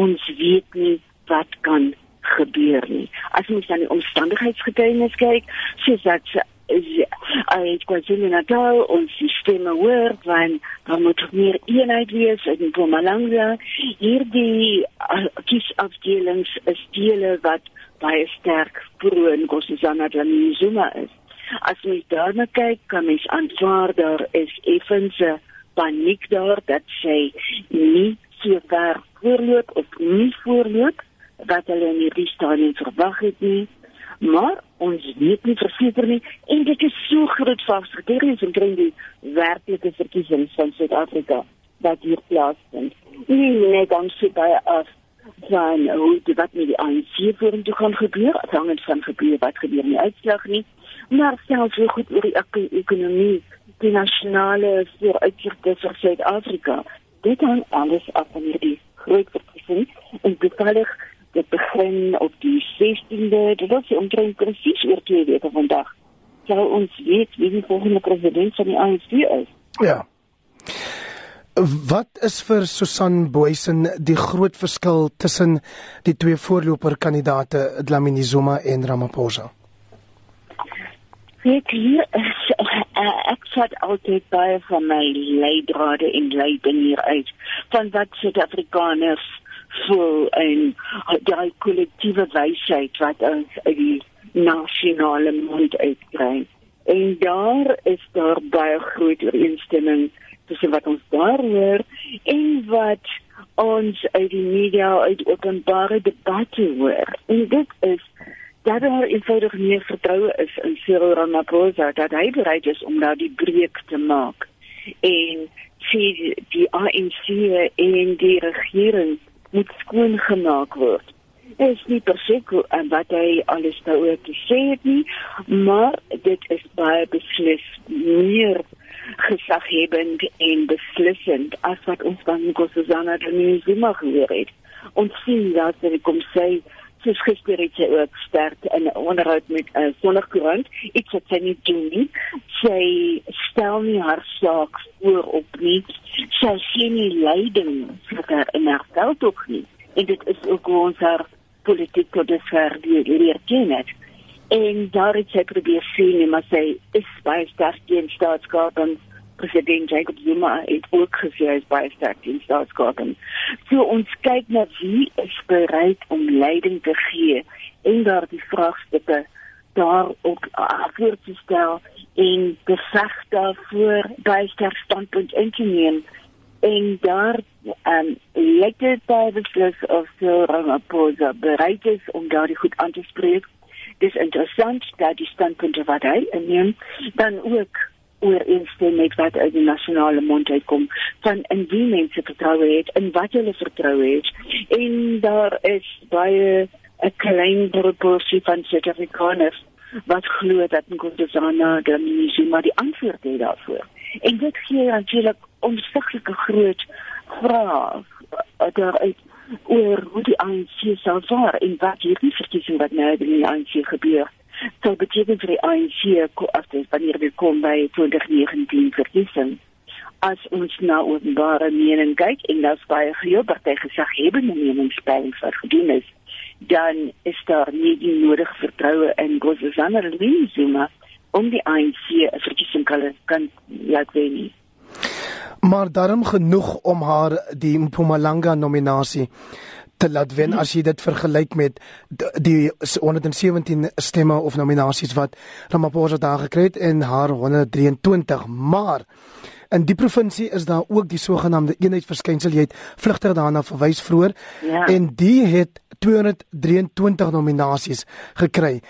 ons weet nie wat kan gebeur nie. As ons dan die omstandigheidsgetuienis kyk, soos dat uit KwaZulu-Natal ons sisteme hoor van dan moet meer eenheid wees in Mpumalanga. Hierdie uh, kiesafdelings is dele wat baie sterk pro Nkosazana Dlamini-Zuma is. As mens daarna kyk, kan mens aanvaar daar is effens paniek daar dat sy nie so ver voorloop of nie voorloop wat hulle in hierdie stadium verwag het nie. Maar ons weet nie verseker nie en dit is so groot vasgeteries en kry die werklike verkiesings van Suid-Afrika wat hier plaasvind. Nie net dan sit by af van hoe dit wat met die ANC vorentoe gaan gebeur, afhangend van gebeur wat gebeur in die uitslag nie, maar selfs hoe goed oor die ek ekonomie, die nasionale vooruitsigte vir Suid-Afrika. Dit hang alles af van hierdie groot verkiesings en bepalig dit begin op die 16de, dit is omtrent presies oor 2 weke vandag. Sou ons weet wie die volgende president van die ANC is. Ja. Wat is vir Susan Boysen die groot verskil tussen die twee voorloperkandidate Dlamini Zuma en Ramaphosa? Ek hier is uh, ek het altyd baie van my leidrade en leiding hier uit van wat Suid-Afrikaners voel en daai kollektiewe wysheid wat ons uit die nasionale mond uitkry. En daar is daar baie groot ooreenstemming tussen wat ons daar hoor en wat ons uit die media uit openbare debatte hoor. En dit is dat daar eenvoudig nie vertroue is in Cyril Ramaphosa dat hy bereid is om nou die breek te maak en sien die ANC en die regering moet skoon gemaak word. Dit is nie perfek en wat hy alles daaroor te sê het nie, maar dit is baie beslis meer gesaghebend en beslissend as wat ons van Nkosazana Dlamini-Zuma gehoor het. Ons sien dat sy kom sê soos gister het sy ook sterk in 'n onderhoud met 'n uh, Sonderkoerant iets wat sy nie doen nie. Sy stel nie haar saak voor op nie. Sy sien nie leiding vir haar in haar veld ook nie. En dit is ook ons haar politiek tot dusver leer ken het. En daar het sy probeer sien, maar sy is baie sterk teen staatskaping president Jacob Zuma het ook gesê hy is baie sterk in staatskaping. So ons kyk na wie is bereid om leiding te gee en daar die vraagstukke daar ook voor te stel en beveg daarvoor baie sterk standpunt in te neem en daar um lyk dit by the plus of Ramaphosa bereid is om daardie goed aan te spreek. Dis interessant dat die standpunte wat hy inneem dan ook ooreenstem met wat uit die nasionale mond uitkom van in wie mense vertroue het in wat hulle vertroue het. En daar is baie 'n klein proporsie van Suid-Afrikaners wat glo dat Nkosazana Dlamini-Zuma die antwoord het daarvoor. En dit gee natuurlik onsiglike groot vrae daaruit oor hoe die ANC sal vaar en wat hierdie verkiesing wat nou in die ANC gebeur sou beteken vir die ANC as dit wanneer dit kom by 2019 verkiesing. As ons na openbare mening kyk en daar's baie gehoor party gesag hebben meningspeiling vir gedoen is dan is daar nie die nodige vertroue in Nkosazana Dlamini-Zuma om die ANC 'n verkiesing kan kan laat wen maar daarom genoeg om haar die Mpumalanga nominasie te laat wen as jy dit vergelyk met die 117 stemme of nominasies wat Ramaphosa daar gekry het en haar 123 maar in die provinsie is daar ook die sogenaamde eenheidsverskynsel jy het vlugtig daarna verwys vroeër ja. en die het 223 nominasies gekry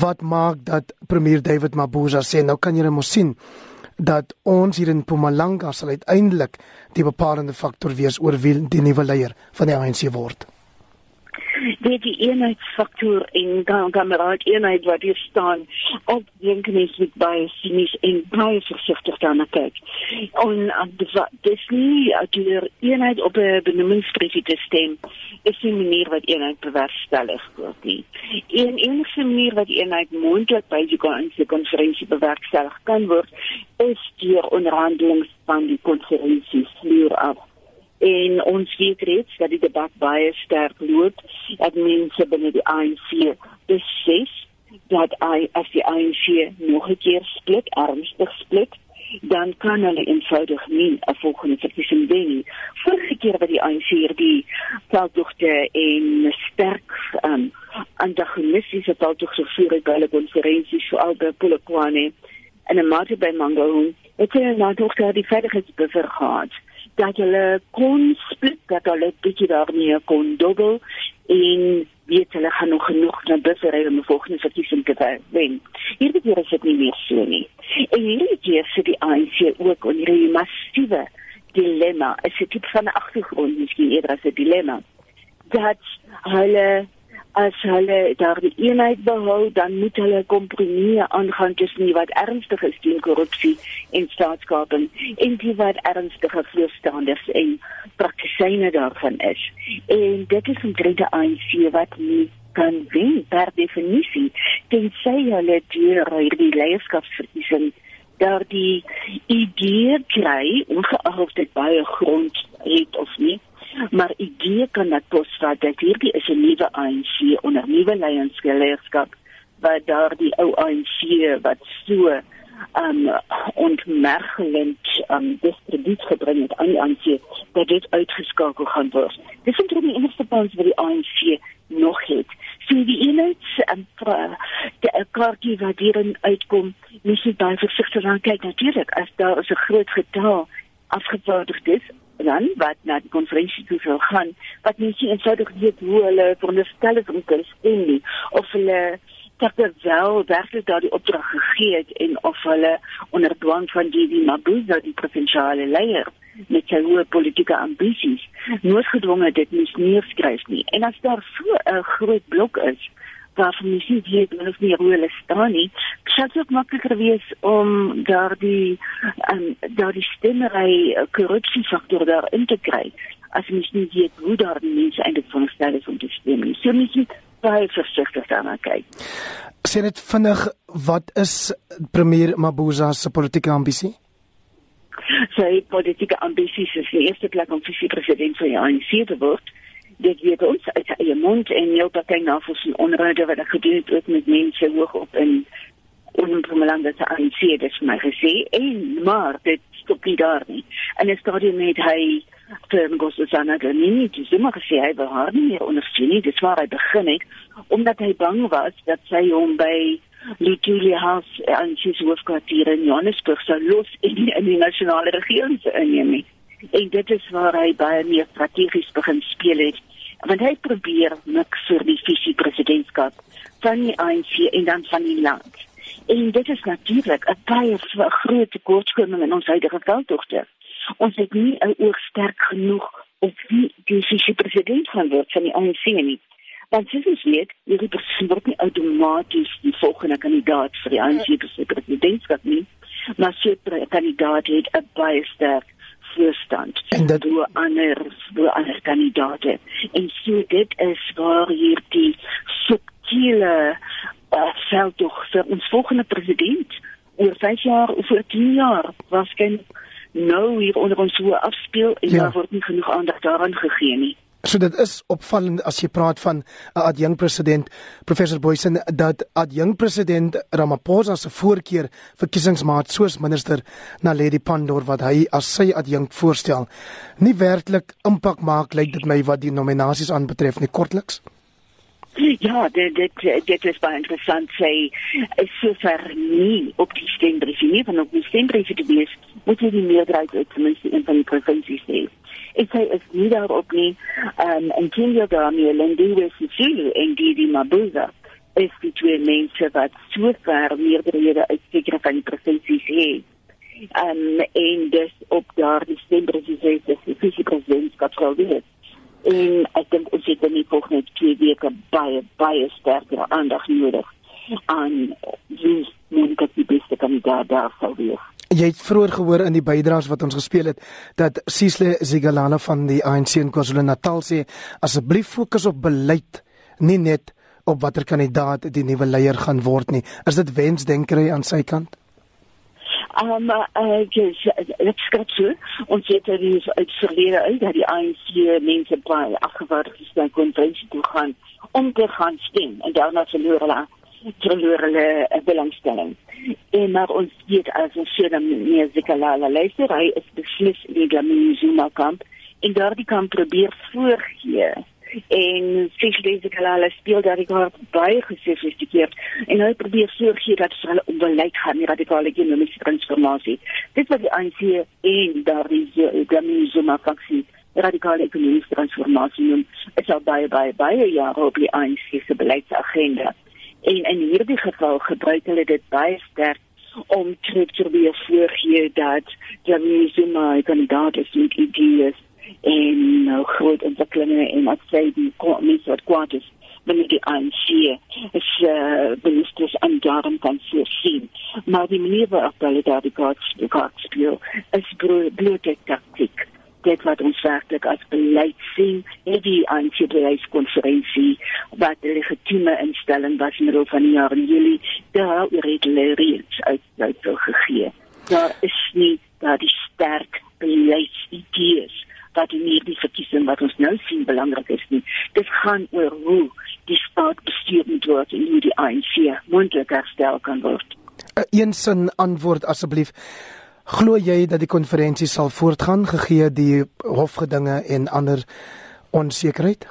wat maak dat premier David Mabuza sê nou kan jy mos sien dat ons hier in Mpumalanga sal uiteindelik die bepalende faktor wees oor wie die nuwe leier van die ANC word weet die eenheidsfaktor en dan kameraad eenheid wat hier staan op dink mens met baie sinies en baie versigtig daarna kyk. En dis nie deur eenheid op 'n benoemingspresie te stem is die manier wat eenheid bewerkstellig word nie. En enige manier wat eenheid moontlik by die konferensie bewerkstellig kan word is deur onderhandelings van die konferensie vloer af en ons weet reeds dat die debat baie sterk loop dat mense binne die ANC besef dat hy as die ANC nog 'n keer split ernstig split dan kan hulle eenvoudig nie 'n volgende verkiesing wen nie. Vorige keer wat die ANC hierdie veldtogte en sterk um, antagonistiese veldtogte gevoer het by hulle konferensies so al by Polokwane en 'n mate by Mangaung, het hulle nou tog daar die veiligheidsbever gehad dat hulle kon split dat hulle bietjie daarmee kon dobbel en weet hulle gaan nog genoeg na buffer om die volgende verkiesing te wen. Hierdie keer is dit nie meer so nie. En hierdie keer sit die ANC ook onder 'n massiewe dilemma. Is dit tipe van 'n agtergrond miskien eerder as 'n dilemma? Dat hulle as hulle daardie eenheid behou, dan moet hulle kompromieë aangaan tussen die wat ernstig is teen korrupsie en staatskaping en die wat ernstige voorstanders en praktisyne daarvan is. En dit is 'n derde ANC wat nie kan wen per definisie tensy hulle deur hierdie leierskapsverkiesing daardie idee kry ongeag of dit baie grond het of nie maar idee kan dat posvat dat hierdie is 'n nuwe ANC onder nuwe leierskap wat daardie ou ANC wat so um ontmergelend um distribuut gebring het aan die ANC dat dit uitgeskakel gaan word. Dis eintlik die enigste kans wat die ANC nog het. So die eenheids en um, die kaartjie wat hierin uitkom, moet jy baie versigtig aan kyk natuurlik as daar 'n groot getal afgevaardig is dan wat na die konferensie toe sou gaan wat mense eenvoudig weet hoe hulle veronderstel is om te stem nie of hulle wel werklik daardie opdrag gegee het en of hulle onder dwang van die die Mabuza die provinsiale leier met sy hoë politieke ambisies noodgedwonge dit nie skryf nie. En as daar so 'n groot blok is waarvan jy jy het nog nie hoe hulle staan nie. Sou dit makliker wees om daardie um, daardie stemmery eh, korrupsiefaktor daar in te kry as jy nie weet hoe daar die mense eintlik van stel is om te stem nie. So mens moet baie versigtig daarna kyk. Sien dit vinnig wat is premier Mabuza se politieke ambisie? Sy politieke ambisie is die eerste plek om visie-president van die ANC te word dit weet ons uit eie mond en heel party navorsing onderhoude wat ek gedoen het ook met mense hoog op in onbemalande te ANC dit vir my gesê. En maar dit stop nie daar nie. En 'n stadium met hy vir Ngosana Ganini dis immer gesê hy wou haar nie meer ondersteun dit waar hy begin het omdat hy bang was dat sy hom by Litulia House en sy hoofkwartier in Johannesburg sou los in die, in die nasionale regering se inneem en dit is waar hy baie meer strategies begin speel het want hy probeer niks vir die visie presidentskap van die ANC en dan van die land. En dit is natuurlik 'n baie groot tekortkoming in ons huidige veldtogte. Ons het nie 'n oog sterk genoeg op wie die visie president gaan word van die ANC nie. Want sies ons weet, hierdie persoon word nie outomaties die volgende kandidaat vir die ANC presidentskap nie, maar sy kandidaat het 'n baie sterk voorstand en dat hoe ander hoe ander kandidate en so dit is waar hier die subtiele uh, veld tog vir ons volgende president oor 5 jaar of oor 10 jaar waarskynlik nou hier onder ons hoe afspeel en ja. daar word nie genoeg aandag daaraan gegee nie So dit is opvallend as jy praat van 'n adjunk president professor Boysen dat adjunk president Ramaphosa se voorkeur verkiesingsmaat soos minister Naledi Pandor wat hy as sy adjunk voorstel nie werklik impak maak lyk dit my wat die nominasies aanbetref nie. Kortliks. Ja, dit dit dit is baie interessant. Sê is so ver nie op die stembrief nie van op die stembrief te wees moet jy die meerderheid uit ten minste een van die provinsies hê ek sê is nie daarop nie. Um, en Kenya Dami Lendiwe Sisulu en Didi Mabuza is die twee mense wat so ver meerderhede uit sekere van die provinsies het. Um, en dus op daar die stembrief is die visie-presidentskap sal wees. En ek dink ons het nie volgende twee weke baie baie sterker aandag nodig aan wie moet die beste kandidaat daar sou wees Jy het vroeër gehoor in die bydraes wat ons gespeel het dat Sisle Zigalala van die ANC in KwaZulu-Natal sê asseblief fokus op beleid nie net op watter kandidaat die nuwe leier gaan word nie. Is dit wensdenkery aan sy kant? Um uh dis dit skryf so ons weet dat die uit verlede uit dat die ANC mense baie afgewaardig is na konferensie toe gaan om te gaan stem en daarna verloor hulle verloor hulle uh, belangstelling. En maar ons weet as ons sien dat meneer Zikalala luister, hy is beslis in die Dlamini Zuma kamp en daardie kamp probeer voorgee en Sisley Zikalala speel daar gehad baie gesofistikeerd en hy probeer voorgee dat hulle om beleid gaan die radikale ekonomiese transformasie. Dit wat die ANC en daardie Dlamini Zuma faksie radikale ekonomiese transformasie noem, is al baie baie baie jare op die ANC se beleidsagenda en in hierdie geval gebruik hulle dit baie sterk om te probeer voorgee dat 'n kandidaat is met idees en nou groot ontwikkelinge en wat sê die mense wat kwaad is binne die ANC is uh, ministers aan daarom kan sien maar die manier waarop hulle daar die gods speel is blote taktiek. Dit wat ons werklik as sien in die ANC-beleidskonferensie wat 'n legitieme instelling was in middel van die jaar in Julie daar reeds uit uit gegee. Daar is nie daar die sterk beleidsidees wat in hierdie verkiesing wat ons nou sien belangrik is nie. Dit gaan oor hoe die staat bestuur moet word en hoe die ANC moontlik herstel kan word. 'n Een sin antwoord asseblief. Glo jy dat die konferensie sal voortgaan gegee die hofgedinge en ander onsekerheid?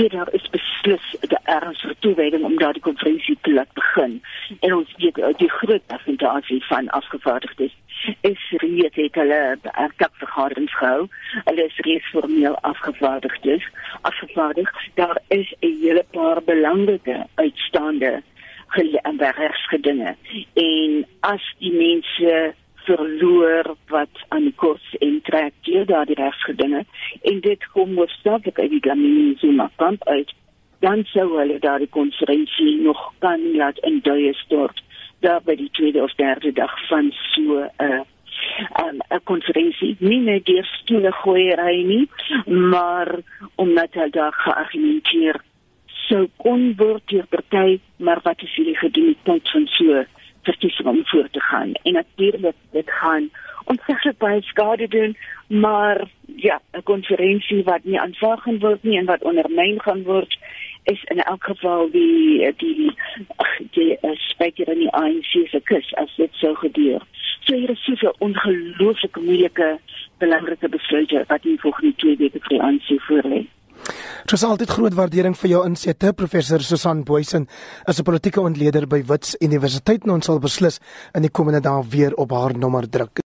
Dit daar is beslis 'n ernstige toewyding om daardie konferensie te laat begin. En ons weet eh, die groot persentasie van afgevaardigdes is reeds het hulle 'n kapvergadering gehou. Hulle is reeds formeel afgevaardigdes. Afgevaardig, daar is 'n hele paar belangrike uitstaande geregtsgedinge. En as die mense verloor wat aan die kurs en trek deur daardie regsgedinge. En dit kom hoofsaaklik uit die Gamini Zuma kamp uit. Dan sou hulle daardie konferensie nog kan laat in duie stort daar by die tweede of derde dag van so 'n uh, um, 'n konferensie nie net deur stoele gooi ry nie maar omdat hulle daar geargumenteer sou kon word deur party maar wat is die gedoenheid van so verkiesing om voor te gaan. En natuurlik dit gaan ontsettend baie skade doen, maar ja, 'n konferensie wat nie aanvaar gaan word nie en wat ondermyn gaan word is in elk geval die die die speker in die ANC se kus as dit sou gebeur. So hier is soveel ongelooflike moeilike belangrike besluite wat hier volgende twee weke vir die ANC voorlê. Dit is altyd groot waardering vir jou insette professor Susan Boysen as 'n politieke ontleder by Wits Universiteit en ons sal beslis in die komende dae weer op haar nommer druk.